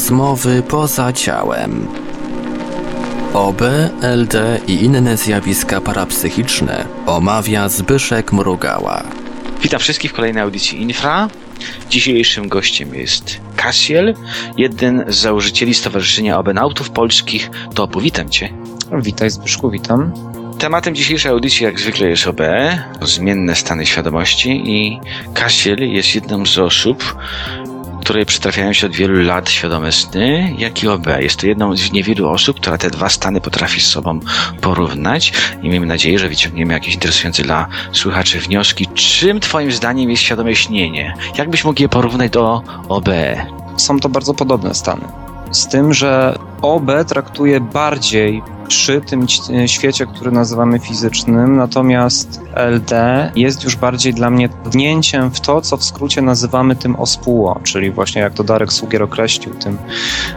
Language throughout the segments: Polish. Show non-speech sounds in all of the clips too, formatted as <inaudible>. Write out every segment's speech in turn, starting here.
Rozmowy poza ciałem. OB, LD i inne zjawiska parapsychiczne omawia Zbyszek Mrugała. Witam wszystkich w kolejnej audycji Infra. Dzisiejszym gościem jest Kasiel, jeden z założycieli Stowarzyszenia Obenautów Polskich. To witam Cię. Witaj Zbyszku, witam. Tematem dzisiejszej audycji jak zwykle jest OB, zmienne stany świadomości i Kasiel jest jedną z osób, której przytrafiają się od wielu lat świadome sny, jak i OB. Jest to jedną z niewielu osób, która te dwa stany potrafi z sobą porównać i miejmy nadzieję, że wyciągniemy jakieś interesujące dla słuchaczy wnioski. Czym Twoim zdaniem jest świadome śnienie? Jak byś mógł je porównać do OB? Są to bardzo podobne stany. Z tym, że OB traktuje bardziej przy tym świecie, który nazywamy fizycznym, natomiast LD jest już bardziej dla mnie wnięciem w to, co w skrócie nazywamy tym ospuło, czyli właśnie jak to Darek Sugier określił, tym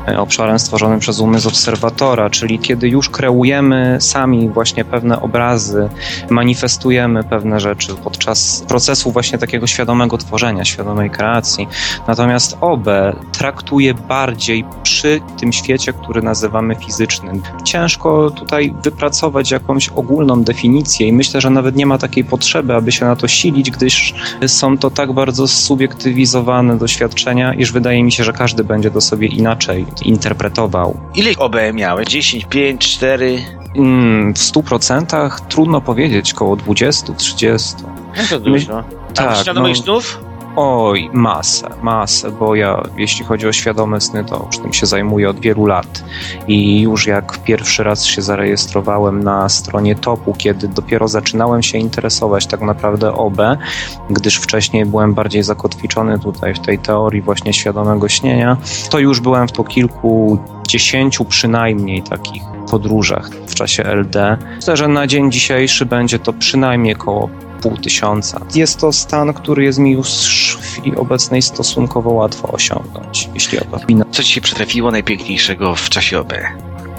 e, obszarem stworzonym przez umysł obserwatora, czyli kiedy już kreujemy sami właśnie pewne obrazy, manifestujemy pewne rzeczy podczas procesu właśnie takiego świadomego tworzenia, świadomej kreacji. Natomiast OB traktuje bardziej przy tym świecie, który nazywamy fizycznym. Ciężko tutaj wypracować jakąś ogólną definicję i myślę, że nawet nie ma takiej potrzeby, aby się na to silić, gdyż są to tak bardzo subiektywizowane doświadczenia, iż wydaje mi się, że każdy będzie to sobie inaczej interpretował. Ile OB miałeś? 10, 5, 4? Mm, w 100% trudno powiedzieć, koło 20, 30. No to dużo. My, tak, świadomość no, snów? Oj, masę, masę, bo ja, jeśli chodzi o świadome sny, to już tym się zajmuję od wielu lat. I już jak pierwszy raz się zarejestrowałem na stronie topu, kiedy dopiero zaczynałem się interesować tak naprawdę OB, gdyż wcześniej byłem bardziej zakotwiczony tutaj w tej teorii właśnie świadomego śnienia, to już byłem w to kilku dziesięciu przynajmniej takich podróżach w czasie LD. Myślę, że na dzień dzisiejszy będzie to przynajmniej około pół tysiąca. Jest to stan, który jest mi już w chwili obecnej stosunkowo łatwo osiągnąć, jeśli o to Co ci się przytrafiło najpiękniejszego w czasie OB?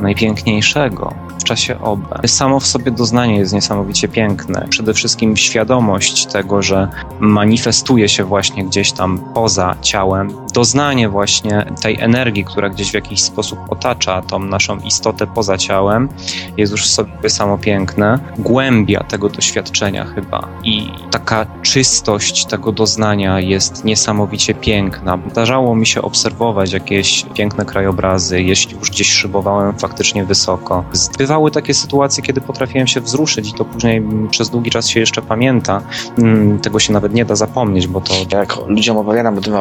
Najpiękniejszego w czasie OB. Samo w sobie doznanie jest niesamowicie piękne. Przede wszystkim świadomość tego, że manifestuje się właśnie gdzieś tam poza ciałem. Doznanie właśnie tej energii, która gdzieś w jakiś sposób otacza tą naszą istotę poza ciałem, jest już w sobie samo piękne. Głębia tego doświadczenia chyba i taka czystość tego doznania jest niesamowicie piękna. Zdarzało mi się obserwować jakieś piękne krajobrazy, jeśli już gdzieś szybowałem faktycznie wysoko. Bywa bywały takie sytuacje, kiedy potrafiłem się wzruszyć i to później przez długi czas się jeszcze pamięta. Mm, tego się nawet nie da zapomnieć, bo to... Jak ludziom opowiadam o tym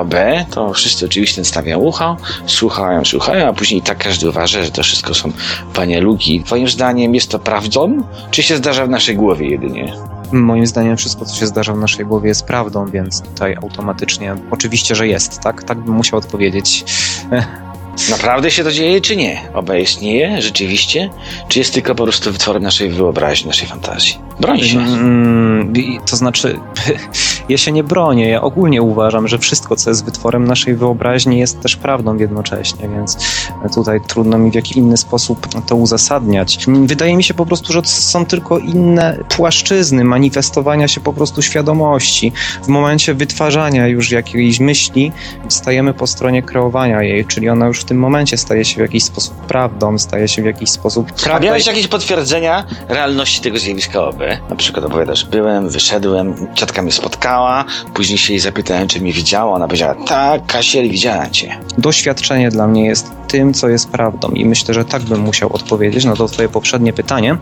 to wszyscy oczywiście stawiają ucho, słuchają, słuchają, a później tak każdy uważa, że to wszystko są panie luki. Twoim zdaniem jest to prawdą, czy się zdarza w naszej głowie jedynie? Moim zdaniem wszystko, co się zdarza w naszej głowie jest prawdą, więc tutaj automatycznie oczywiście, że jest, tak? Tak bym musiał odpowiedzieć. <laughs> Naprawdę się to dzieje, czy nie? Oba istnieje rzeczywiście? Czy jest tylko po prostu wytworem naszej wyobraźni, naszej fantazji? Broń się. Mm, to znaczy, <laughs> ja się nie bronię. Ja ogólnie uważam, że wszystko, co jest wytworem naszej wyobraźni, jest też prawdą jednocześnie, więc tutaj trudno mi w jakiś inny sposób to uzasadniać. Wydaje mi się po prostu, że są tylko inne płaszczyzny manifestowania się po prostu świadomości. W momencie wytwarzania już jakiejś myśli stajemy po stronie kreowania jej, czyli ona już w tym momencie staje się w jakiś sposób prawdą, staje się w jakiś sposób prawdą. A miałeś jakieś potwierdzenia realności tego zjawiska OB? Na przykład opowiadasz, byłem, wyszedłem, ciotka mnie spotkała, później się jej zapytałem, czy mnie widziała, ona powiedziała, tak, Kasiel, widziałem cię. Doświadczenie dla mnie jest tym, co jest prawdą i myślę, że tak bym musiał odpowiedzieć na to twoje poprzednie pytanie.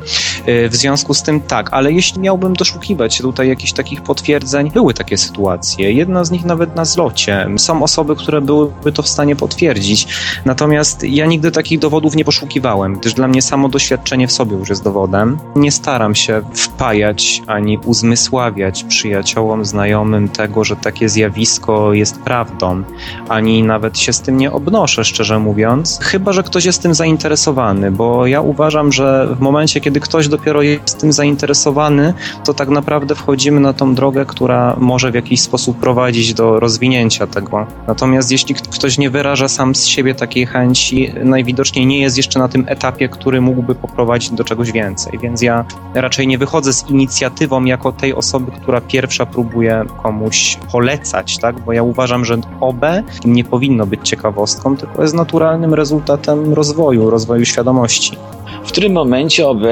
Y, w związku z tym tak, ale jeśli miałbym doszukiwać się tutaj jakichś takich potwierdzeń, były takie sytuacje, jedna z nich nawet na zlocie. Są osoby, które byłyby to w stanie potwierdzić, Natomiast ja nigdy takich dowodów nie poszukiwałem, gdyż dla mnie samo doświadczenie w sobie już jest dowodem. Nie staram się wpajać ani uzmysławiać przyjaciołom, znajomym tego, że takie zjawisko jest prawdą, ani nawet się z tym nie obnoszę, szczerze mówiąc mówiąc, chyba że ktoś jest tym zainteresowany, bo ja uważam, że w momencie, kiedy ktoś dopiero jest tym zainteresowany, to tak naprawdę wchodzimy na tą drogę, która może w jakiś sposób prowadzić do rozwinięcia tego. Natomiast jeśli ktoś nie wyraża sam z siebie takiej chęci, najwidoczniej nie jest jeszcze na tym etapie, który mógłby poprowadzić do czegoś więcej. Więc ja raczej nie wychodzę z inicjatywą jako tej osoby, która pierwsza próbuje komuś polecać, tak? Bo ja uważam, że OB nie powinno być ciekawostką, tylko jest naturalnym rezultatem rozwoju, rozwoju świadomości. W którym momencie OB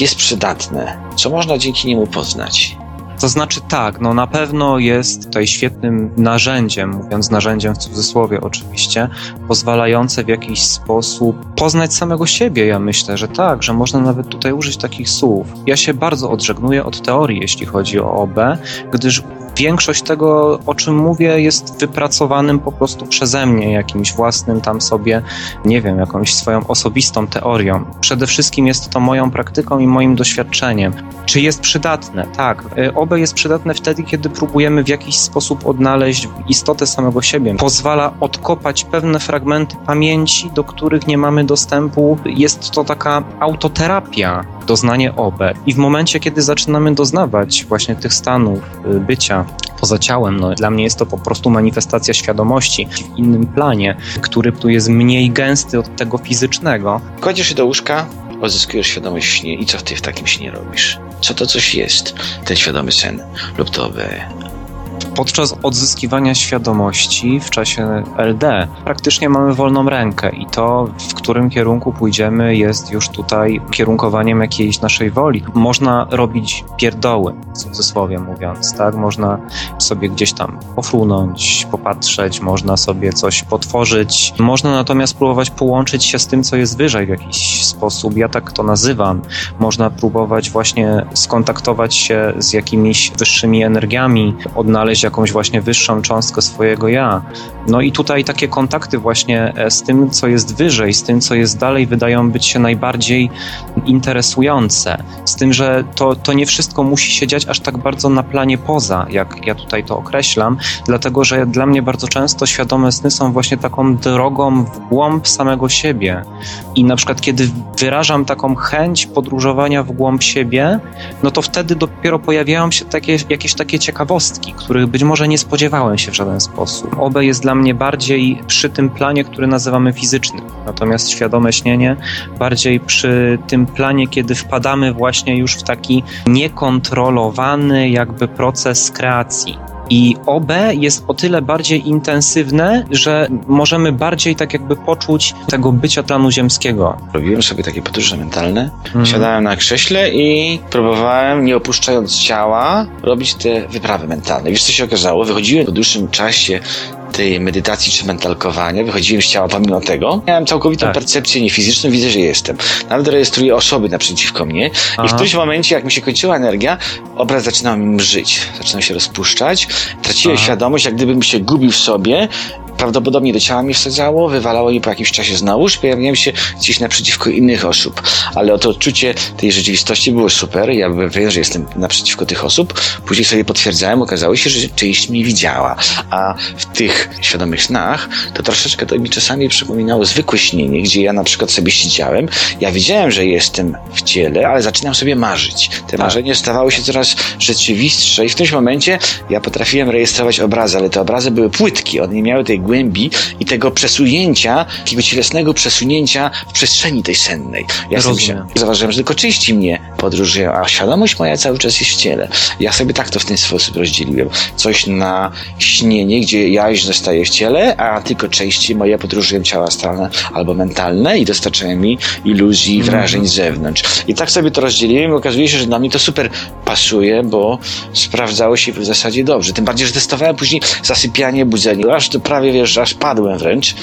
jest przydatne? Co można dzięki niemu poznać? To znaczy tak, no na pewno jest tutaj świetnym narzędziem, mówiąc narzędziem w cudzysłowie oczywiście, pozwalające w jakiś sposób poznać samego siebie. Ja myślę, że tak, że można nawet tutaj użyć takich słów. Ja się bardzo odżegnuję od teorii, jeśli chodzi o OB, gdyż większość tego, o czym mówię, jest wypracowanym po prostu przeze mnie, jakimś własnym tam sobie, nie wiem, jakąś swoją osobistą teorią. Przede wszystkim jest to moją praktyką i moim doświadczeniem. Czy jest przydatne? Tak. Y, OB jest przydatne wtedy, kiedy próbujemy w jakiś sposób odnaleźć istotę samego siebie. Pozwala odkopać pewne fragmenty pamięci, do których nie mamy dostępu. Jest to taka autoterapia, doznanie OB. I w momencie, kiedy zaczynamy doznawać właśnie tych stanów y, poza ciałem, no, dla mnie jest to po prostu manifestacja świadomości w innym planie, który tu jest mniej gęsty od tego fizycznego. Kładziesz się do łóżka, odzyskujesz świadomość śnie i co ty w takim śnie robisz? Co to coś jest, ten świadomy sen lub to? Podczas odzyskiwania świadomości w czasie LD praktycznie mamy wolną rękę i to, w którym kierunku pójdziemy, jest już tutaj kierunkowaniem jakiejś naszej woli. Można robić pierdoły, w cudzysłowie mówiąc, tak? Można sobie gdzieś tam pofrunąć, popatrzeć, można sobie coś potworzyć. Można natomiast próbować połączyć się z tym, co jest wyżej w jakiś sposób. Ja tak to nazywam. Można próbować właśnie skontaktować się z jakimiś wyższymi energiami, odnaleźć jakąś właśnie wyższą cząstkę swojego ja. No i tutaj takie kontakty właśnie e, z tym, co jest wyżej, z tym, co jest dalej, wydają być się najbardziej interesujące. Z tym, że to, to nie wszystko musi się dziać aż tak bardzo na planie poza, jak ja tutaj to określam, dlatego że dla mnie bardzo często świadome sny są właśnie taką drogą w głąb samego siebie. I na przykład, kiedy wyrażam taką chęć podróżowania w głąb siebie, no to wtedy dopiero pojawiają się takie, jakieś takie ciekawostki, których być może nie spodziewałem się w żaden sposób. OB jest dla mnie bardziej przy tym planie, który nazywamy fizycznym, natomiast świadome śnienie bardziej przy tym planie, kiedy wpadamy właśnie już w taki niekontrolowany jakby proces kreacji. I OB jest o tyle bardziej intensywne, że możemy bardziej tak jakby poczuć tego bycia planu ziemskiego. Robiłem sobie takie podróże mentalne. Mhm. Siadałem na krześle i próbowałem, nie opuszczając ciała, robić te wyprawy mentalne. Wiesz, co się okazało? Wychodziłem po dłuższym czasie tej medytacji czy mentalkowania, wychodziłem z ciała pomimo tego, miałem całkowitą tak. percepcję niefizyczną, widzę, że jestem. Nawet rejestruję osoby naprzeciwko mnie Aha. i w którymś momencie, jak mi się kończyła energia, obraz zaczynał mi mrzyć, zaczynał się rozpuszczać, traciłem Aha. świadomość, jak gdybym się gubił w sobie prawdopodobnie do ciała mi wsadzało, wywalało je po jakimś czasie znowuż, pojawiałem się gdzieś naprzeciwko innych osób. Ale oto odczucie tej rzeczywistości było super, ja byłem pewien, że jestem naprzeciwko tych osób. Później sobie potwierdzałem, okazało się, że część mnie widziała. A w tych świadomych snach to troszeczkę to mi czasami przypominało zwykłe śnienie, gdzie ja na przykład sobie siedziałem, ja wiedziałem, że jestem w ciele, ale zaczynam sobie marzyć. Te tak. marzenia stawały się coraz rzeczywistsze i w tym momencie ja potrafiłem rejestrować obrazy, ale te obrazy były płytkie, one nie miały tej głębi i tego przesunięcia, takiego cielesnego przesunięcia w przestrzeni tej sennej. Ja sobie zauważyłem, że tylko części mnie podróżują, a świadomość moja cały czas jest w ciele. Ja sobie tak to w ten sposób rozdzieliłem. Coś na śnienie, gdzie ja zostaję w ciele, a tylko części moje podróżują ciała astralne albo mentalne i dostarczają mi iluzji, mhm. wrażeń z zewnątrz. I tak sobie to rozdzieliłem i okazuje się, że dla mnie to super pasuje, bo sprawdzało się w zasadzie dobrze. Tym bardziej, że testowałem później zasypianie, budzenie, aż to prawie wiesz, aż padłem wręcz.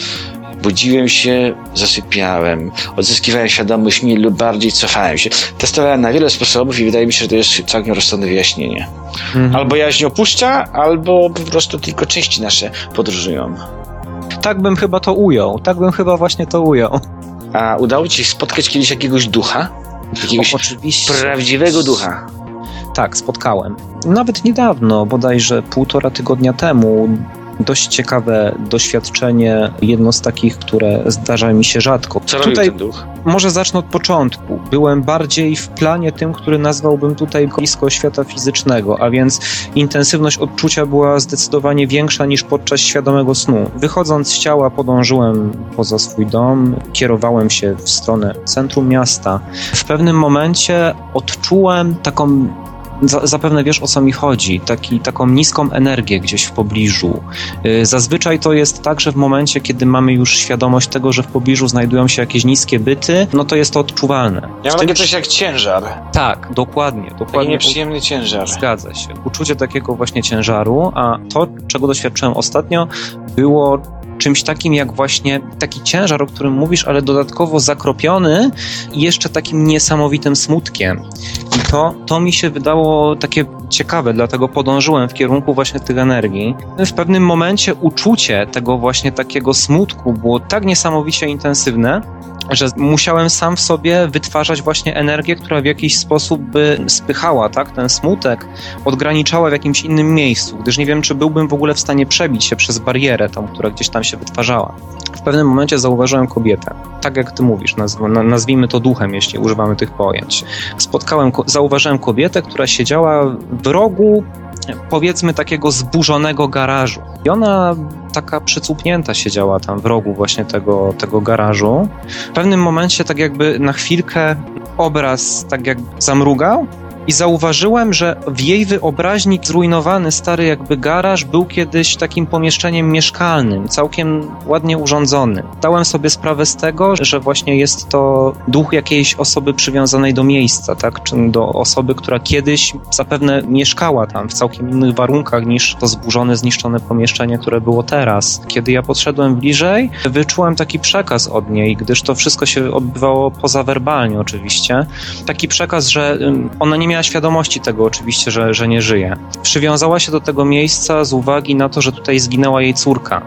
Budziłem się, zasypiałem, odzyskiwałem świadomość mniej lub bardziej cofałem się. Testowałem na wiele sposobów i wydaje mi się, że to jest całkiem rozsądne wyjaśnienie. Mhm. Albo jaźń opuszcza, albo po prostu tylko części nasze podróżują. Tak bym chyba to ujął. Tak bym chyba właśnie to ujął. A udało ci się spotkać kiedyś jakiegoś ducha? Jakiegoś o, oczywiście. prawdziwego ducha? Tak, spotkałem. Nawet niedawno, bodajże półtora tygodnia temu, dość ciekawe doświadczenie, jedno z takich, które zdarza mi się rzadko. Co tutaj? Może zacznę od początku. Byłem bardziej w planie tym, który nazwałbym tutaj blisko świata fizycznego, a więc intensywność odczucia była zdecydowanie większa niż podczas świadomego snu. Wychodząc z ciała podążyłem poza swój dom, kierowałem się w stronę centrum miasta. W pewnym momencie odczułem taką zapewne wiesz o co mi chodzi, taki, taką niską energię gdzieś w pobliżu. Y, zazwyczaj to jest tak, że w momencie, kiedy mamy już świadomość tego, że w pobliżu znajdują się jakieś niskie byty, no to jest to odczuwalne. Ja mam takie coś jak ciężar. Tak, dokładnie. dokładnie. Taki nieprzyjemny ciężar. Zgadza się. Uczucie takiego właśnie ciężaru, a to, czego doświadczyłem ostatnio, było czymś takim jak właśnie taki ciężar, o którym mówisz, ale dodatkowo zakropiony jeszcze takim niesamowitym smutkiem. I to, to mi się wydało takie ciekawe, dlatego podążyłem w kierunku właśnie tych energii. W pewnym momencie uczucie tego właśnie takiego smutku było tak niesamowicie intensywne, że musiałem sam w sobie wytwarzać właśnie energię, która w jakiś sposób by spychała, tak, ten smutek, odgraniczała w jakimś innym miejscu, gdyż nie wiem, czy byłbym w ogóle w stanie przebić się przez barierę tą, która gdzieś tam się wytwarzała. W pewnym momencie zauważyłem kobietę, tak jak ty mówisz, nazwijmy to duchem, jeśli używamy tych pojęć. Spotkałem, zauważyłem kobietę, która siedziała w rogu powiedzmy takiego zburzonego garażu. I ona taka przycupnięta siedziała tam w rogu właśnie tego, tego garażu. W pewnym momencie tak jakby na chwilkę obraz tak jak zamrugał i zauważyłem, że w jej wyobraźni zrujnowany stary jakby garaż był kiedyś takim pomieszczeniem mieszkalnym, całkiem ładnie urządzonym. Dałem sobie sprawę z tego, że właśnie jest to duch jakiejś osoby przywiązanej do miejsca, tak, czy do osoby, która kiedyś zapewne mieszkała tam w całkiem innych warunkach niż to zburzone, zniszczone pomieszczenie, które było teraz. Kiedy ja podszedłem bliżej, wyczułem taki przekaz od niej, gdyż to wszystko się odbywało pozawerbalnie oczywiście. Taki przekaz, że ona nie miała miała świadomości tego oczywiście, że, że nie żyje. Przywiązała się do tego miejsca z uwagi na to, że tutaj zginęła jej córka.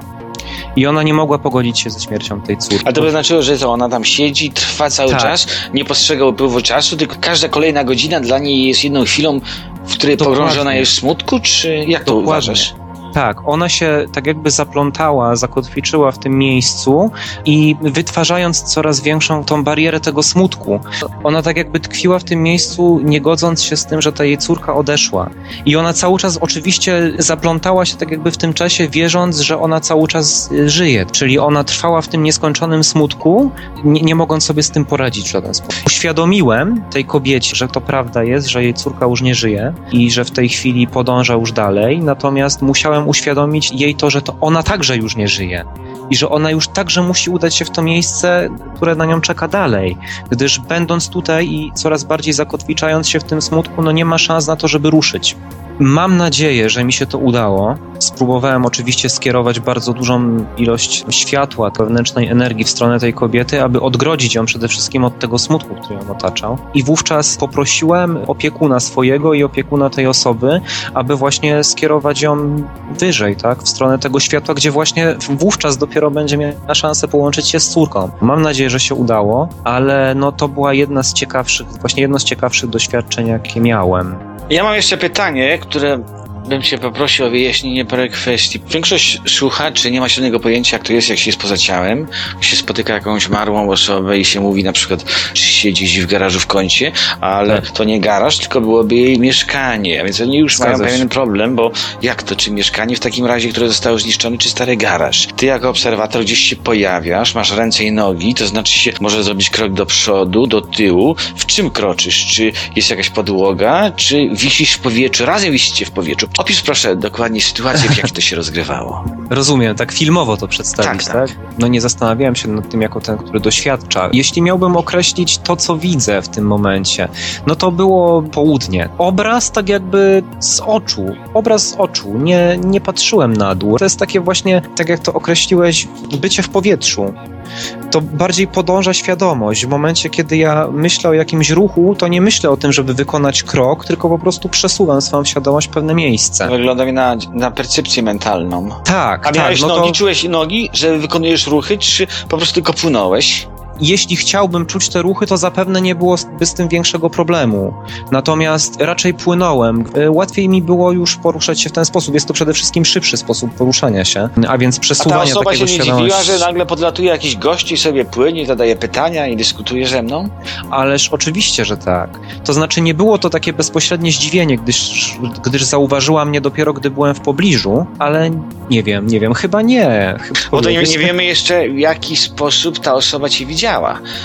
I ona nie mogła pogodzić się ze śmiercią tej córki. A to by znaczyło, że to ona tam siedzi, trwa cały tak. czas, nie postrzega upływu czasu, tylko każda kolejna godzina dla niej jest jedną chwilą, w której pogrążona jest w smutku, czy jak to Dokładnie. uważasz? Tak, ona się tak jakby zaplątała, zakotwiczyła w tym miejscu i wytwarzając coraz większą tą barierę tego smutku. Ona tak jakby tkwiła w tym miejscu, nie godząc się z tym, że ta jej córka odeszła. I ona cały czas oczywiście zaplątała się tak jakby w tym czasie, wierząc, że ona cały czas y, żyje. Czyli ona trwała w tym nieskończonym smutku, nie, nie mogąc sobie z tym poradzić w żaden sposób. Uświadomiłem tej kobiecie, że to prawda jest, że jej córka już nie żyje i że w tej chwili podąża już dalej, natomiast musiałem uświadomić jej to, że to ona także już nie żyje i że ona już także musi udać się w to miejsce, które na nią czeka dalej, gdyż będąc tutaj i coraz bardziej zakotwiczając się w tym smutku, no nie ma szans na to, żeby ruszyć. Mam nadzieję, że mi się to udało. Spróbowałem oczywiście skierować bardzo dużą ilość światła, wewnętrznej energii w stronę tej kobiety, aby odgrodzić ją przede wszystkim od tego smutku, który ją otaczał. I wówczas poprosiłem opiekuna swojego i opiekuna tej osoby, aby właśnie skierować ją wyżej, tak, w stronę tego światła, gdzie właśnie wówczas dopiero będzie miała szansę połączyć się z córką. Mam nadzieję, że się udało, ale no to była jedna z ciekawszych, właśnie jedno z ciekawszych doświadczeń, jakie miałem. Ja mam jeszcze pytanie, które bym cię poprosił o wyjaśnienie parę kwestii. Większość słuchaczy nie ma silnego pojęcia, jak to jest, jak się jest poza ciałem. się spotyka jakąś marłą osobę i się mówi na przykład, czy siedzi w garażu w kącie, ale tak. to nie garaż, tylko byłoby jej mieszkanie. A więc oni już Zgadza mają pewien problem, bo jak to, czy mieszkanie w takim razie, które zostało zniszczone, czy stary garaż? Ty jako obserwator gdzieś się pojawiasz, masz ręce i nogi, to znaczy się może zrobić krok do przodu, do tyłu. W czym kroczysz? Czy jest jakaś podłoga, czy wisisz w powietrzu? Razem wisicie w powietrzu. Opisz proszę dokładnie sytuację, w jakiej to się rozgrywało. <laughs> Rozumiem, tak filmowo to przedstawić, tak, tak? tak? No nie zastanawiałem się nad tym jako ten, który doświadcza. Jeśli miałbym określić to, co widzę w tym momencie, no to było południe. Obraz tak jakby z oczu, obraz z oczu, nie, nie patrzyłem na dół. To jest takie właśnie, tak jak to określiłeś, bycie w powietrzu to bardziej podąża świadomość. W momencie, kiedy ja myślę o jakimś ruchu, to nie myślę o tym, żeby wykonać krok, tylko po prostu przesuwam swoją świadomość w pewne miejsce. Wygląda mi na, na percepcję mentalną. Tak, A miałeś tak, no nogi, to... czułeś nogi, że wykonujesz ruchy, czy po prostu tylko płynąłeś? Jeśli chciałbym czuć te ruchy, to zapewne nie byłoby z tym większego problemu. Natomiast raczej płynąłem. E, łatwiej mi było już poruszać się w ten sposób. Jest to przede wszystkim szybszy sposób poruszania się, a więc przesuwania a ta osoba takiego się nie świadomości. dziwiła, że nagle podlatuje jakiś gość i sobie płynie, zadaje pytania i dyskutuje ze mną? Ależ oczywiście, że tak. To znaczy nie było to takie bezpośrednie zdziwienie, gdyż, gdyż zauważyła mnie dopiero, gdy byłem w pobliżu, ale nie wiem, nie wiem, chyba nie. Chyba Bo to nie, nie wiemy jeszcze, w jaki sposób ta osoba cię widziała.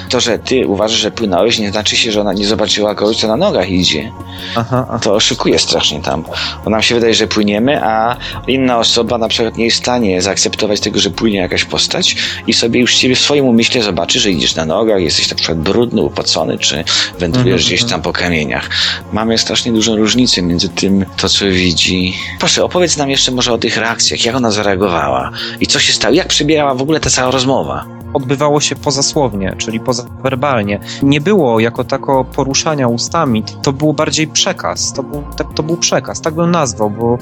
To, że ty uważasz, że płynąłeś, nie znaczy się, że ona nie zobaczyła kogoś, co na nogach idzie. Aha, aha. To oszukuje strasznie tam. Bo nam się wydaje, że płyniemy, a inna osoba na przykład nie jest w stanie zaakceptować tego, że płynie jakaś postać i sobie już ciebie w swoim umyśle zobaczy, że idziesz na nogach, jesteś na przykład brudny, upocony, czy wędrujesz Mhm, gdzieś mhm. tam po kamieniach. Mamy strasznie dużą różnicę między tym, to co widzi. Proszę, opowiedz nam jeszcze może o tych reakcjach, jak ona zareagowała i co się stało, jak przebiegała w ogóle ta cała rozmowa. Odbywało się pozasłownie, czyli pozawerbalnie. Nie było jako tako poruszania ustami, to był bardziej przekaz, to był, to, był przekaz, tak bym nazwał, bo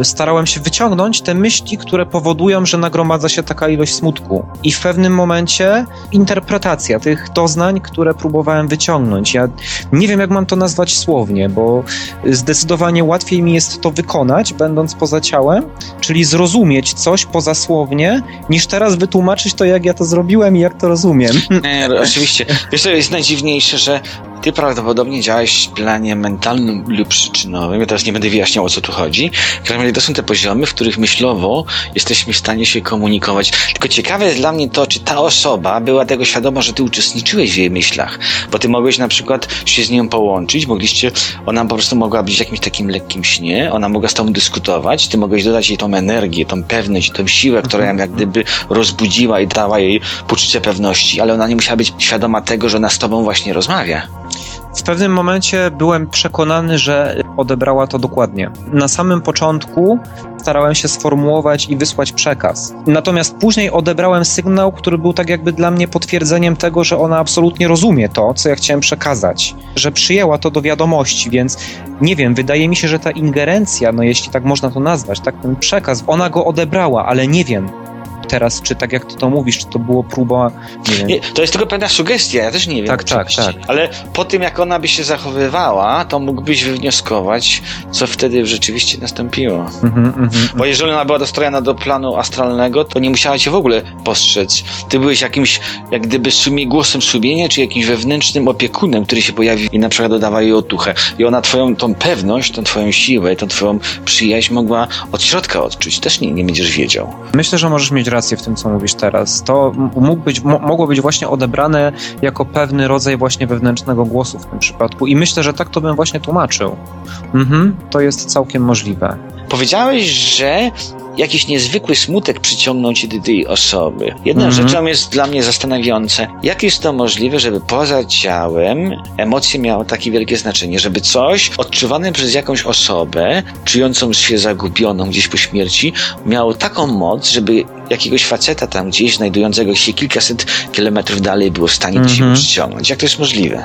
y, starałem się wyciągnąć te myśli, które powodują, że nagromadza się taka ilość smutku. I w pewnym momencie interpretacja tych doznań, które próbowałem wyciągnąć. Ja nie wiem, jak mam to nazwać słownie, bo zdecydowanie łatwiej mi jest to wykonać, będąc poza ciałem, czyli zrozumieć coś pozasłownie, niż teraz wytłumaczyć to, jak ja to zrobiłem i jak to rozumiem. No, oczywiście. Wiesz, co jest najdziwniejsze, że ty prawdopodobnie działałeś w planie mentalnym lub przyczynowym. Ja teraz nie będę wyjaśniał, o co tu chodzi. W każdym razie to są te poziomy, w których myślowo jesteśmy w stanie się komunikować. Tylko ciekawe jest dla mnie to, czy ta osoba była tego świadoma, że ty uczestniczyłeś w jej myślach. Bo ty mogłeś na przykład się z nią połączyć, mogliście, ona po prostu mogła być w jakimś takim lekkim śnie, ona mogła z tobą dyskutować, ty mogłeś dodać jej tą energię, tą pewność, tą siłę, która ją jak gdyby rozbudziła i dała jej poczucie pewności, ale ona nie musiała być świadoma tego, że ona z tobą właśnie rozmawia. W pewnym momencie byłem przekonany, że odebrała to dokładnie. Na samym początku starałem się sformułować i wysłać przekaz. Natomiast później odebrałem sygnał, który był tak jakby dla mnie potwierdzeniem tego, że ona absolutnie rozumie to, co ja chciałem przekazać, że przyjęła to do wiadomości, więc nie wiem, wydaje mi się, że ta ingerencja, no jeśli tak można to nazwać, tak ten przekaz, ona go odebrała, ale nie wiem teraz, czy tak jak ty to mówisz, czy to było próba, nie wiem. Nie, to jest tylko pewna sugestia, ja też nie wiem. Tak, tak, oczywiście. tak. Ale po tym, jak ona by się zachowywała, to mógłbyś wywnioskować, co wtedy rzeczywiście nastąpiło. Mhm, mhm. Bo jeżeli ona była dostrojona do planu astralnego, to nie musiała cię w ogóle postrzec. Ty byłeś jakimś, jak gdyby sumie, głosem sumienia, czy jakimś wewnętrznym opiekunem, który się pojawił i na przykład dodawał jej otuchę. I ona twoją tą pewność, tą twoją siłę, tą twoją przyjaźń mogła od środka odczuć. Też nie, nie będziesz wiedział. Myślę, że możesz mieć rację w tym, co mówisz teraz. To mógł być, mo- mogło być właśnie odebrane jako pewny rodzaj właśnie wewnętrznego głosu w tym przypadku i myślę, że tak to bym właśnie tłumaczył. Mhm, to jest całkiem możliwe. Powiedziałeś, że jakiś niezwykły smutek przyciągnął cię do tej osoby. Jedną Mhm. rzeczą jest dla mnie zastanawiające, jak jest to możliwe, żeby poza ciałem emocje miały takie wielkie znaczenie, żeby coś odczuwane przez jakąś osobę, czującą się zagubioną gdzieś po śmierci, miało taką moc, żeby jakiegoś faceta tam gdzieś znajdującego się kilkaset kilometrów dalej było w stanie Mhm. przyciągnąć. Jak to jest możliwe?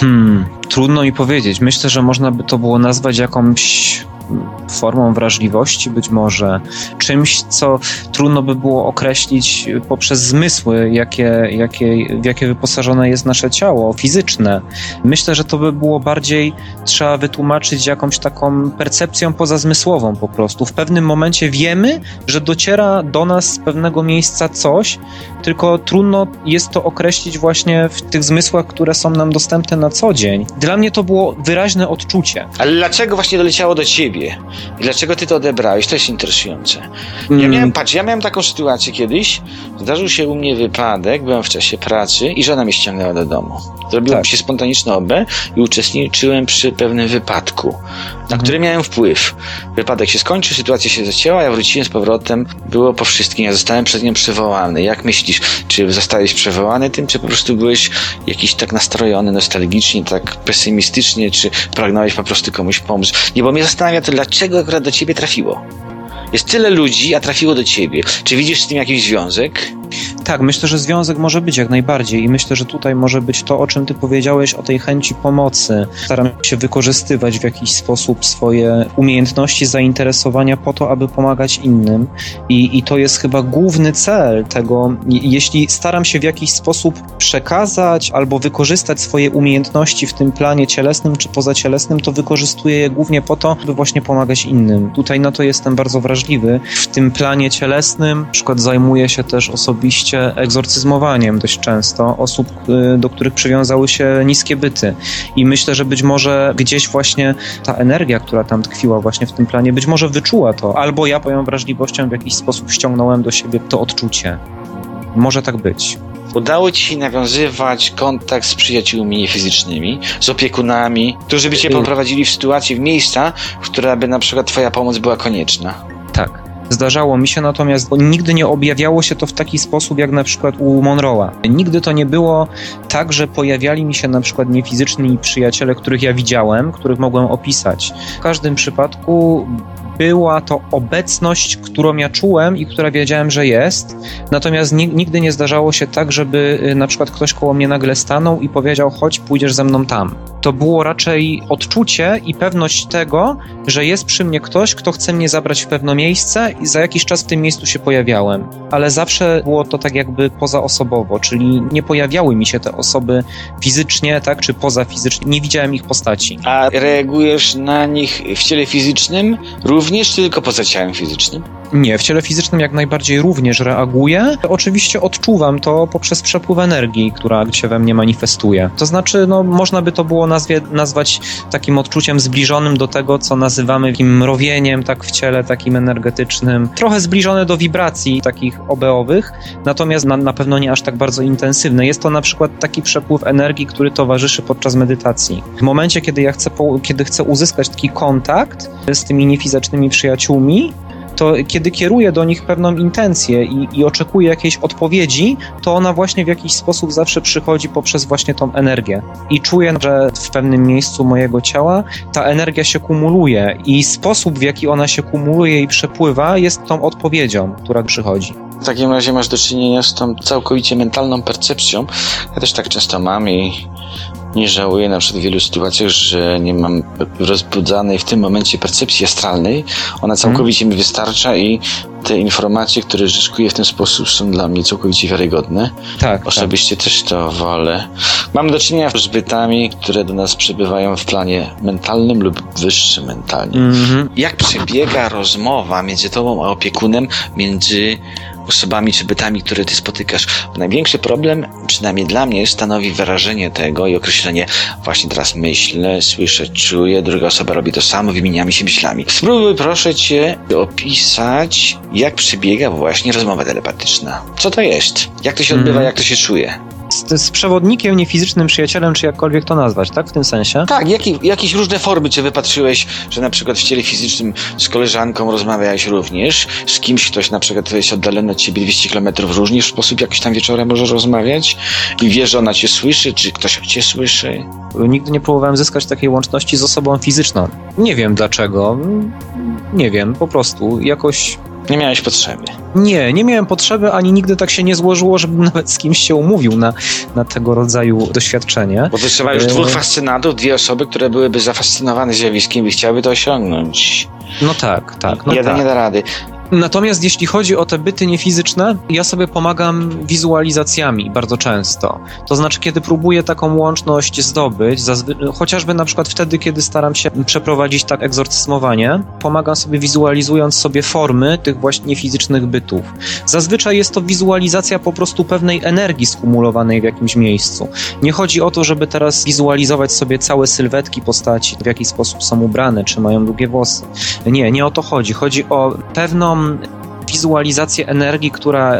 Hmm, trudno mi powiedzieć. Myślę, że można by to było nazwać jakąś formą wrażliwości, być może czymś, co trudno by było określić poprzez zmysły, jakie, jakie, w jakie wyposażone jest nasze ciało fizyczne. Myślę, że to by było bardziej trzeba wytłumaczyć jakąś taką percepcją pozazmysłową po prostu. W pewnym momencie wiemy, że dociera do nas z pewnego miejsca coś, tylko trudno jest to określić właśnie w tych zmysłach, które są nam dostępne na co dzień. Dla mnie to było wyraźne odczucie. Ale dlaczego właśnie doleciało do ciebie? I dlaczego ty to odebrałeś? To jest interesujące. Ja Mm, miałem, patrz, ja miałem taką sytuację kiedyś. Zdarzył się u mnie wypadek, byłem w czasie pracy i żona mnie ściągnęła do domu. Zrobiło Tak. się spontaniczne OB i uczestniczyłem przy pewnym wypadku, na Mhm. który miałem wpływ. Wypadek się skończył, sytuacja się zacięła, ja wróciłem z powrotem, było po wszystkim, ja zostałem przez nią przywołany. Jak myślisz, czy zostałeś przywołany tym, czy po prostu byłeś jakiś tak nastrojony, nostalgicznie, tak pesymistycznie, czy pragnąłeś po prostu komuś pomóc? Nie, bo mnie zastanawia to, dlaczego akurat do ciebie trafiło. Jest tyle ludzi, a trafiło do ciebie. Czy widzisz z tym jakiś związek? Tak, myślę, że związek może być jak najbardziej i myślę, że tutaj może być to, o czym ty powiedziałeś, o tej chęci pomocy. Staram się wykorzystywać w jakiś sposób swoje umiejętności, zainteresowania po to, aby pomagać innym i, i to jest chyba główny cel tego. Jeśli staram się w jakiś sposób przekazać albo wykorzystać swoje umiejętności w tym planie cielesnym czy pozacielesnym, to wykorzystuję je głównie po to, by właśnie pomagać innym. Tutaj na to jestem bardzo wrażliwy. W tym planie cielesnym, na przykład zajmuję się też osobiście egzorcyzmowaniem dość często osób, y, do których przywiązały się niskie byty. I myślę, że być może gdzieś właśnie ta energia, która tam tkwiła właśnie w tym planie, być może wyczuła to, albo ja moją wrażliwością w jakiś sposób ściągnąłem do siebie to odczucie. Może tak być. Udało ci się nawiązywać kontakt z przyjaciółmi fizycznymi, z opiekunami, którzy by cię Y- poprowadzili w sytuację, w miejsca, w które by na przykład twoja pomoc była konieczna. Zdarzało mi się natomiast, bo nigdy nie objawiało się to w taki sposób, jak na przykład u Monroe'a. Nigdy to nie było tak, że pojawiali mi się na przykład niefizyczni przyjaciele, których ja widziałem, których mogłem opisać. W każdym przypadku była to obecność, którą ja czułem i która wiedziałem, że jest. Natomiast ni- nigdy nie zdarzało się tak, żeby y, na przykład ktoś koło mnie nagle stanął i powiedział: chodź, pójdziesz ze mną tam. To było raczej odczucie i pewność tego, że jest przy mnie ktoś, kto chce mnie zabrać w pewne miejsce i za jakiś czas w tym miejscu się pojawiałem. Ale zawsze było to tak jakby pozaosobowo, czyli nie pojawiały mi się te osoby fizycznie, tak, czy pozafizycznie. Nie widziałem ich postaci. A reagujesz na nich w ciele fizycznym również, czy tylko poza ciałem fizycznym? Nie, w ciele fizycznym jak najbardziej również reaguję. Oczywiście odczuwam to poprzez przepływ energii, która się we mnie manifestuje. To znaczy, no, można by to było nazwie, nazwać takim odczuciem zbliżonym do tego, co nazywamy takim mrowieniem, tak w ciele, takim energetycznym. Trochę zbliżone do wibracji takich obeowych, natomiast na, na pewno nie aż tak bardzo intensywne. Jest to na przykład taki przepływ energii, który towarzyszy podczas medytacji. W momencie, kiedy ja chcę, kiedy chcę uzyskać taki kontakt z tymi niefizycznymi przyjaciółmi, to kiedy kieruję do nich pewną intencję i, i oczekuję jakiejś odpowiedzi, to ona właśnie w jakiś sposób zawsze przychodzi poprzez właśnie tą energię. I czuję, że w pewnym miejscu mojego ciała ta energia się kumuluje i sposób, w jaki ona się kumuluje i przepływa, jest tą odpowiedzią, która przychodzi. W takim razie masz do czynienia z tą całkowicie mentalną percepcją. Ja też tak często mam i nie żałuję na przykład w wielu sytuacjach, że nie mam rozbudzanej w tym momencie percepcji astralnej. Ona całkowicie mi wystarcza i te informacje, które zyskuję w ten sposób są dla mnie całkowicie wiarygodne. Tak, tak. Osobiście też to wolę. Mam do czynienia z bytami, które do nas przybywają w planie mentalnym lub wyższym mentalnie. Mhm. Jak przebiega rozmowa między tobą a opiekunem, między osobami czy bytami, które ty spotykasz? Bo największy problem, przynajmniej dla mnie, stanowi wyrażenie tego i określenie właśnie teraz myślę, słyszę, czuję, druga osoba robi to samo, wymieniamy się myślami. Spróbuj proszę cię opisać, jak przebiega właśnie rozmowa telepatyczna. Co to jest? Jak to się odbywa, Mhm. jak to się czuje? Z, z przewodnikiem, niefizycznym przyjacielem, czy jakkolwiek to nazwać, tak? W tym sensie? Tak, jakie, jakieś różne formy cię wypatrzyłeś, że na przykład w ciele fizycznym z koleżanką rozmawiałeś również, z kimś, ktoś na przykład jest oddalony od ciebie 200 km, również w sposób jakiś tam wieczorem możesz rozmawiać i wiesz, że ona cię słyszy, czy ktoś cię słyszy. Nigdy nie próbowałem zyskać takiej łączności z osobą fizyczną. Nie wiem dlaczego. Nie wiem, po prostu jakoś Nie miałeś potrzeby. Nie, nie miałem potrzeby, ani nigdy tak się nie złożyło, żebym <laughs> nawet z kimś się umówił na, na tego rodzaju doświadczenie. Bo to trzeba już dwóch fascynatów, dwie osoby, które byłyby zafascynowane zjawiskiem i chciałyby to osiągnąć. No tak, tak. No Jeden tak. nie da rady. Natomiast jeśli chodzi o te byty niefizyczne, ja sobie pomagam wizualizacjami bardzo często. To znaczy, kiedy próbuję taką łączność zdobyć, chociażby na przykład wtedy, kiedy staram się przeprowadzić tak egzorcyzmowanie, pomagam sobie wizualizując sobie formy tych właśnie fizycznych bytów. Zazwyczaj jest to wizualizacja po prostu pewnej energii skumulowanej w jakimś miejscu. Nie chodzi o to, żeby teraz wizualizować sobie całe sylwetki postaci, w jaki sposób są ubrane, czy mają długie włosy. Nie, nie o to chodzi. Chodzi o pewną wizualizację energii, która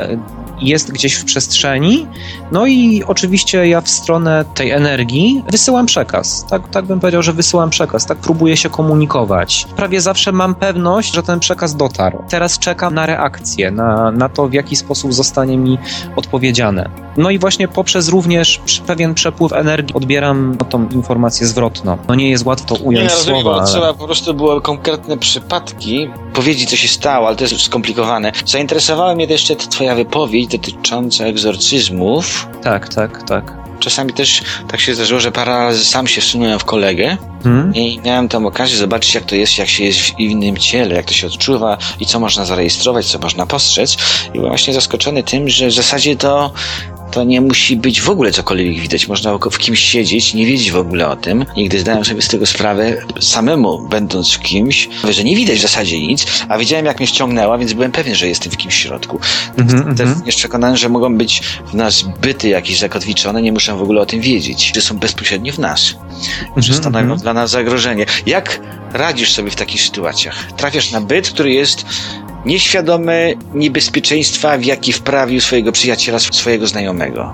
jest gdzieś w przestrzeni. No i oczywiście ja w stronę tej energii wysyłam przekaz. Tak, tak bym powiedział, że wysyłam przekaz. Tak próbuję się komunikować. Prawie zawsze mam pewność, że ten przekaz dotarł. Teraz czekam na reakcję, na, na to, w jaki sposób zostanie mi odpowiedziane. No i właśnie poprzez również pewien przepływ energii odbieram tą informację zwrotną. No nie jest łatwo to Nie, ująć rozumiem, słowa, bo ale... trzeba po prostu było konkretne przypadki powiedzieć, co się stało, ale to jest skomplikowane. Zainteresowała mnie jeszcze twoja wypowiedź dotycząca egzorcyzmów. Tak, tak, tak. Czasami też tak się zdarzyło, że parę razy sam się wsunąłem w kolegę Hmm? i miałem tam okazję zobaczyć, jak to jest, jak się jest w innym ciele, jak to się odczuwa i co można zarejestrować, co można postrzec. I byłem właśnie zaskoczony tym, że w zasadzie to to nie musi być w ogóle cokolwiek widać. Można w kimś siedzieć, nie wiedzieć w ogóle o tym. I gdy zdałem sobie z tego sprawę, samemu będąc w kimś, że nie widać w zasadzie nic, a wiedziałem jak mnie ściągnęła, więc byłem pewien, że jestem w kimś środku. Mhm, Też jest przekonany, że mogą być w nas byty jakieś zakotwiczone, nie muszę w ogóle o tym wiedzieć, że są bezpośrednio w nas, że Mhm, stanowią mhm. dla nas zagrożenie. Jak radzisz sobie w takich sytuacjach? Trafiasz na byt, który jest nieświadomy niebezpieczeństwa, w jaki wprawił swojego przyjaciela, swojego znajomego.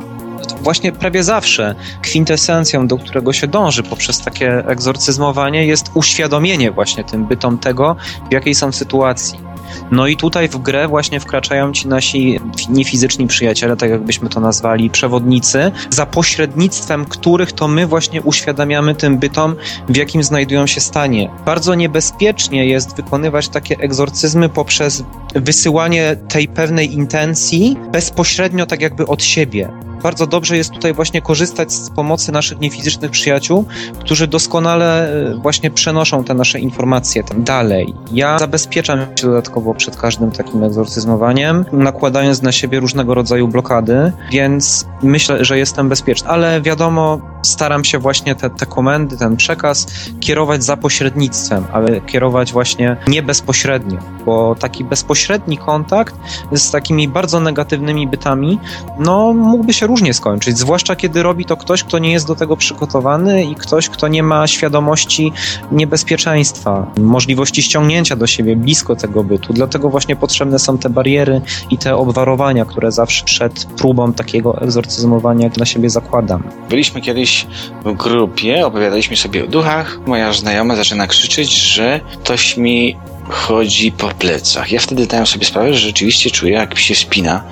Właśnie prawie zawsze kwintesencją, do którego się dąży poprzez takie egzorcyzmowanie, jest uświadomienie właśnie tym bytom tego, w jakiej są sytuacji. No i tutaj w grę właśnie wkraczają ci nasi niefizyczni przyjaciele, tak jakbyśmy to nazwali, przewodnicy, za pośrednictwem których to my właśnie uświadamiamy tym bytom, w jakim znajdują się stanie. Bardzo niebezpiecznie jest wykonywać takie egzorcyzmy poprzez wysyłanie tej pewnej intencji bezpośrednio tak jakby od siebie. Bardzo dobrze jest tutaj właśnie korzystać z pomocy naszych niefizycznych przyjaciół, którzy doskonale e, właśnie przenoszą te nasze informacje tam dalej. Ja zabezpieczam się dodatkowo przed każdym takim egzorcyzmowaniem, nakładając na siebie różnego rodzaju blokady, więc myślę, że jestem bezpieczny. Ale wiadomo, staram się właśnie te, te komendy, ten przekaz kierować za pośrednictwem, ale kierować właśnie nie bezpośrednio, bo taki bezpośredni kontakt z takimi bardzo negatywnymi bytami, no mógłby się różnie skończyć, zwłaszcza kiedy robi to ktoś, kto nie jest do tego przygotowany i ktoś, kto nie ma świadomości niebezpieczeństwa, możliwości ściągnięcia do siebie blisko tego bytu. Dlatego właśnie potrzebne są te bariery i te obwarowania, które zawsze przed próbą takiego egzorcyzmowania dla siebie zakładam. Byliśmy kiedyś w grupie, opowiadaliśmy sobie o duchach. Moja znajoma zaczyna krzyczeć, że ktoś mi chodzi po plecach. Ja wtedy dałem sobie sprawę, że rzeczywiście czuję, jak się spina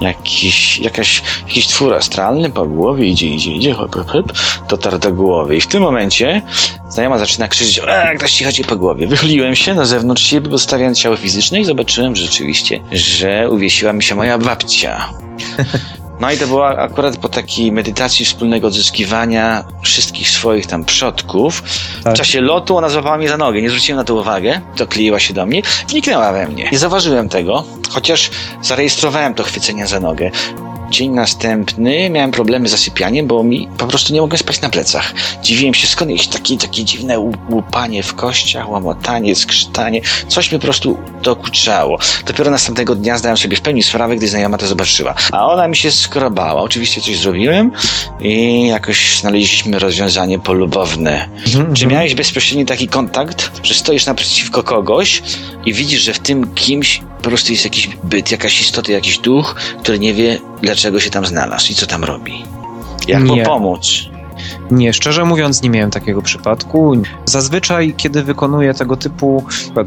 jakiś, jakaś, jakiś twór astralny po głowie, idzie, idzie, idzie, hop, hop, hop, dotarł do głowy. I w tym momencie znajoma zaczyna krzyczeć, e, ktoś ci chodzi po głowie. Wychyliłem się na zewnątrz siebie, postawiając ciało fizyczne i zobaczyłem rzeczywiście, że uwiesiła mi się moja babcia. No i to była akurat po takiej medytacji wspólnego odzyskiwania wszystkich swoich tam przodków. Tak. W czasie lotu ona złapała mnie za nogę, nie zwróciłem na to uwagę, dokleiła się do mnie, wniknęła we mnie. Nie zauważyłem tego, chociaż zarejestrowałem to chwycenie za nogę. Dzień następny miałem problemy z zasypianiem, bo mi po prostu nie mogłem spać na plecach. Dziwiłem się skąd jakieś takie, takie dziwne łupanie w kościach, łamotanie, skrzytanie. Coś mi po prostu dokuczało. Dopiero następnego dnia zdałem sobie w pełni sprawę, gdy znajoma to zobaczyła. A ona mi się skrobała. Oczywiście coś zrobiłem i jakoś znaleźliśmy rozwiązanie polubowne. Czy miałeś bezpośredni taki kontakt, że stoisz naprzeciwko kogoś i widzisz, że w tym kimś po prostu jest jakiś byt, jakaś istota, jakiś duch, który nie wie, dlaczego się tam znalazł i co tam robi? Jak mu pomóc? Nie, szczerze mówiąc, nie miałem takiego przypadku. Zazwyczaj, kiedy wykonuję tego typu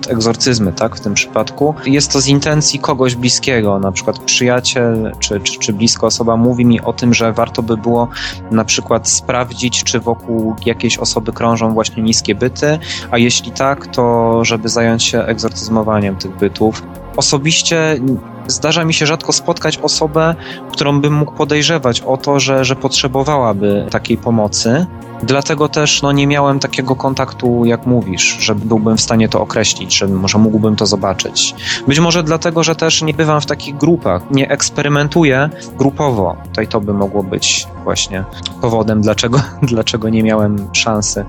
egzorcyzmy, tak, w tym przypadku, jest to z intencji kogoś bliskiego, na przykład przyjaciel czy, czy, czy bliska osoba mówi mi o tym, że warto by było na przykład sprawdzić, czy wokół jakiejś osoby krążą właśnie niskie byty, a jeśli tak, to żeby zająć się egzorcyzmowaniem tych bytów. Osobiście zdarza mi się rzadko spotkać osobę, którą bym mógł podejrzewać o to, że, że potrzebowałaby takiej pomocy. Dlatego też no, nie miałem takiego kontaktu, jak mówisz, że byłbym w stanie to określić, że może mógłbym to zobaczyć. Być może dlatego, że też nie bywam w takich grupach, nie eksperymentuję grupowo. Tutaj to by mogło być właśnie powodem, dlaczego, <laughs> dlaczego nie miałem szansy.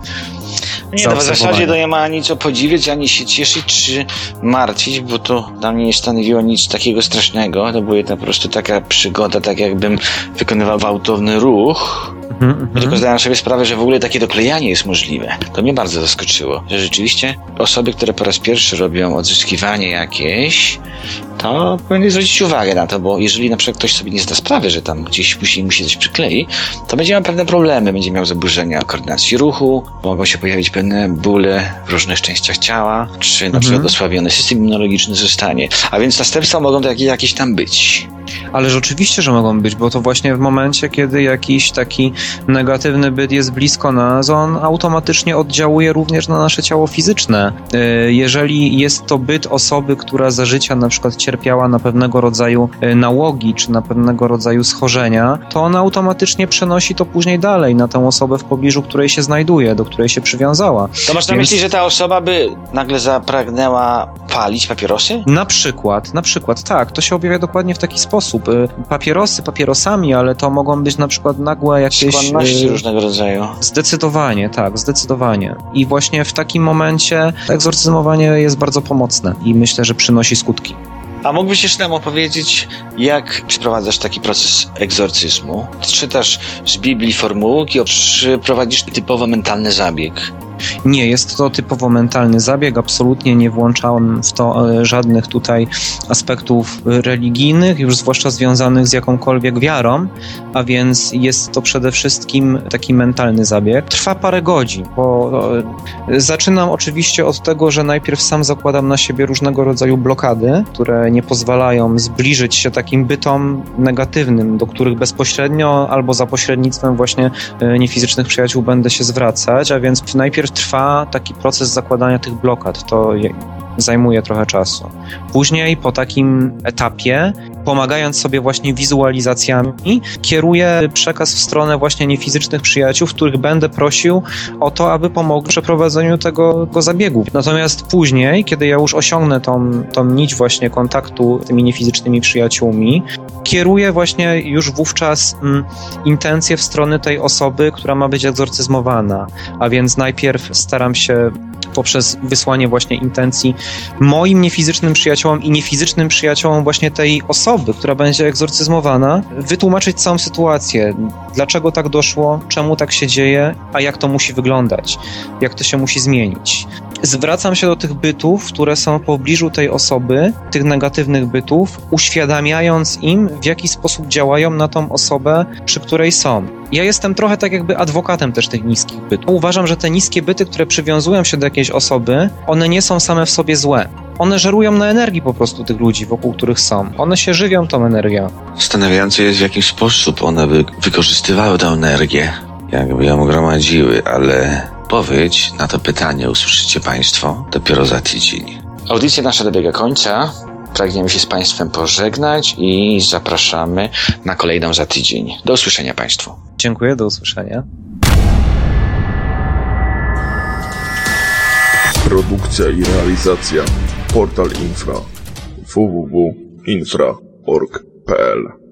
Nie, no w zasadzie to nie ma ani co podziwiać, ani się cieszyć, czy martwić, bo to dla mnie nie stanowiło nic takiego strasznego. To była po prostu taka przygoda, tak jakbym wykonywał gwałtowny ruch. Mhm, mhm. Tylko zdałem sobie sprawę, że w ogóle takie doklejanie jest możliwe. To mnie bardzo zaskoczyło, że rzeczywiście osoby, które po raz pierwszy robią odzyskiwanie jakieś, to powinny zwrócić uwagę na to, bo jeżeli na przykład ktoś sobie nie zda sprawy, że tam gdzieś później musi coś przyklei, to będzie miał pewne problemy, będzie miał zaburzenia koordynacji ruchu, mogą się pojawić pewne bóle w różnych częściach ciała, czy na Mhm. przykład osłabiony system immunologiczny zostanie. A więc następstwa mogą takie jakieś tam być. Ale rzeczywiście, że mogą być, bo to właśnie w momencie, kiedy jakiś taki negatywny byt jest blisko nas, on automatycznie oddziałuje również na nasze ciało fizyczne. Y, jeżeli jest to byt osoby, która za życia na przykład cierpiała na pewnego rodzaju y, nałogi, czy na pewnego rodzaju schorzenia, to ona automatycznie przenosi to później dalej na tę osobę w pobliżu, której się znajduje, do której się przywiązała. To masz na Więc- myśli, że ta osoba by nagle zapragnęła palić papierosy? Na przykład, na przykład, tak, to się objawia dokładnie w taki sposób. Y, Papierosy papierosami, ale to mogą być na przykład nagłe jakieś... Skłonności y, różnego rodzaju. Zdecydowanie, tak, zdecydowanie. I właśnie w takim momencie egzorcyzmowanie jest bardzo pomocne i myślę, że przynosi skutki. A mógłbyś jeszcze nam opowiedzieć, jak przeprowadzasz taki proces egzorcyzmu? Czytasz z Biblii formułki, czy prowadzisz typowo mentalny zabieg? Nie, jest to typowo mentalny zabieg, absolutnie nie włączałem w to e, żadnych tutaj aspektów religijnych, już zwłaszcza związanych z jakąkolwiek wiarą, a więc jest to przede wszystkim taki mentalny zabieg. Trwa parę godzin, bo e, zaczynam oczywiście od tego, że najpierw sam zakładam na siebie różnego rodzaju blokady, które nie pozwalają zbliżyć się takim bytom negatywnym, do których bezpośrednio albo za pośrednictwem właśnie e, niefizycznych przyjaciół będę się zwracać, a więc najpierw trwa taki proces zakładania tych blokad. To je- zajmuje trochę czasu. Później po takim etapie, pomagając sobie właśnie wizualizacjami, kieruję przekaz w stronę właśnie niefizycznych przyjaciół, których będę prosił o to, aby pomogli w przeprowadzeniu tego, tego zabiegu. Natomiast później, kiedy ja już osiągnę tą, tą nić właśnie kontaktu z tymi niefizycznymi przyjaciółmi, kieruję właśnie już wówczas mm, intencje w stronę tej osoby, która ma być egzorcyzmowana. A więc najpierw staram się poprzez wysłanie właśnie intencji moim niefizycznym przyjaciołom i niefizycznym przyjaciołom właśnie tej osoby, która będzie egzorcyzmowana, wytłumaczyć całą sytuację. Dlaczego tak doszło, czemu tak się dzieje, a jak to musi wyglądać, jak to się musi zmienić. Zwracam się do tych bytów, które są w pobliżu tej osoby, tych negatywnych bytów, uświadamiając im, w jaki sposób działają na tą osobę, przy której są. Ja jestem trochę tak jakby adwokatem też tych niskich bytów. Uważam, że te niskie byty, które przywiązują się do jakiejś osoby, one nie są same w sobie złe. One żerują na energii po prostu tych ludzi, wokół których są. One się żywią tą energią. Zastanawiające jest, w jaki sposób one by wykorzystywały tę energię, jakby ją gromadziły, ale odpowiedź na to pytanie usłyszycie Państwo dopiero za tydzień. Audycja nasza dobiega końca. Pragniemy się z Państwem pożegnać i zapraszamy na kolejną za tydzień. Do usłyszenia Państwu. Dziękuję, do usłyszenia. Produkcja i realizacja Portal Infra www.infra.org.pl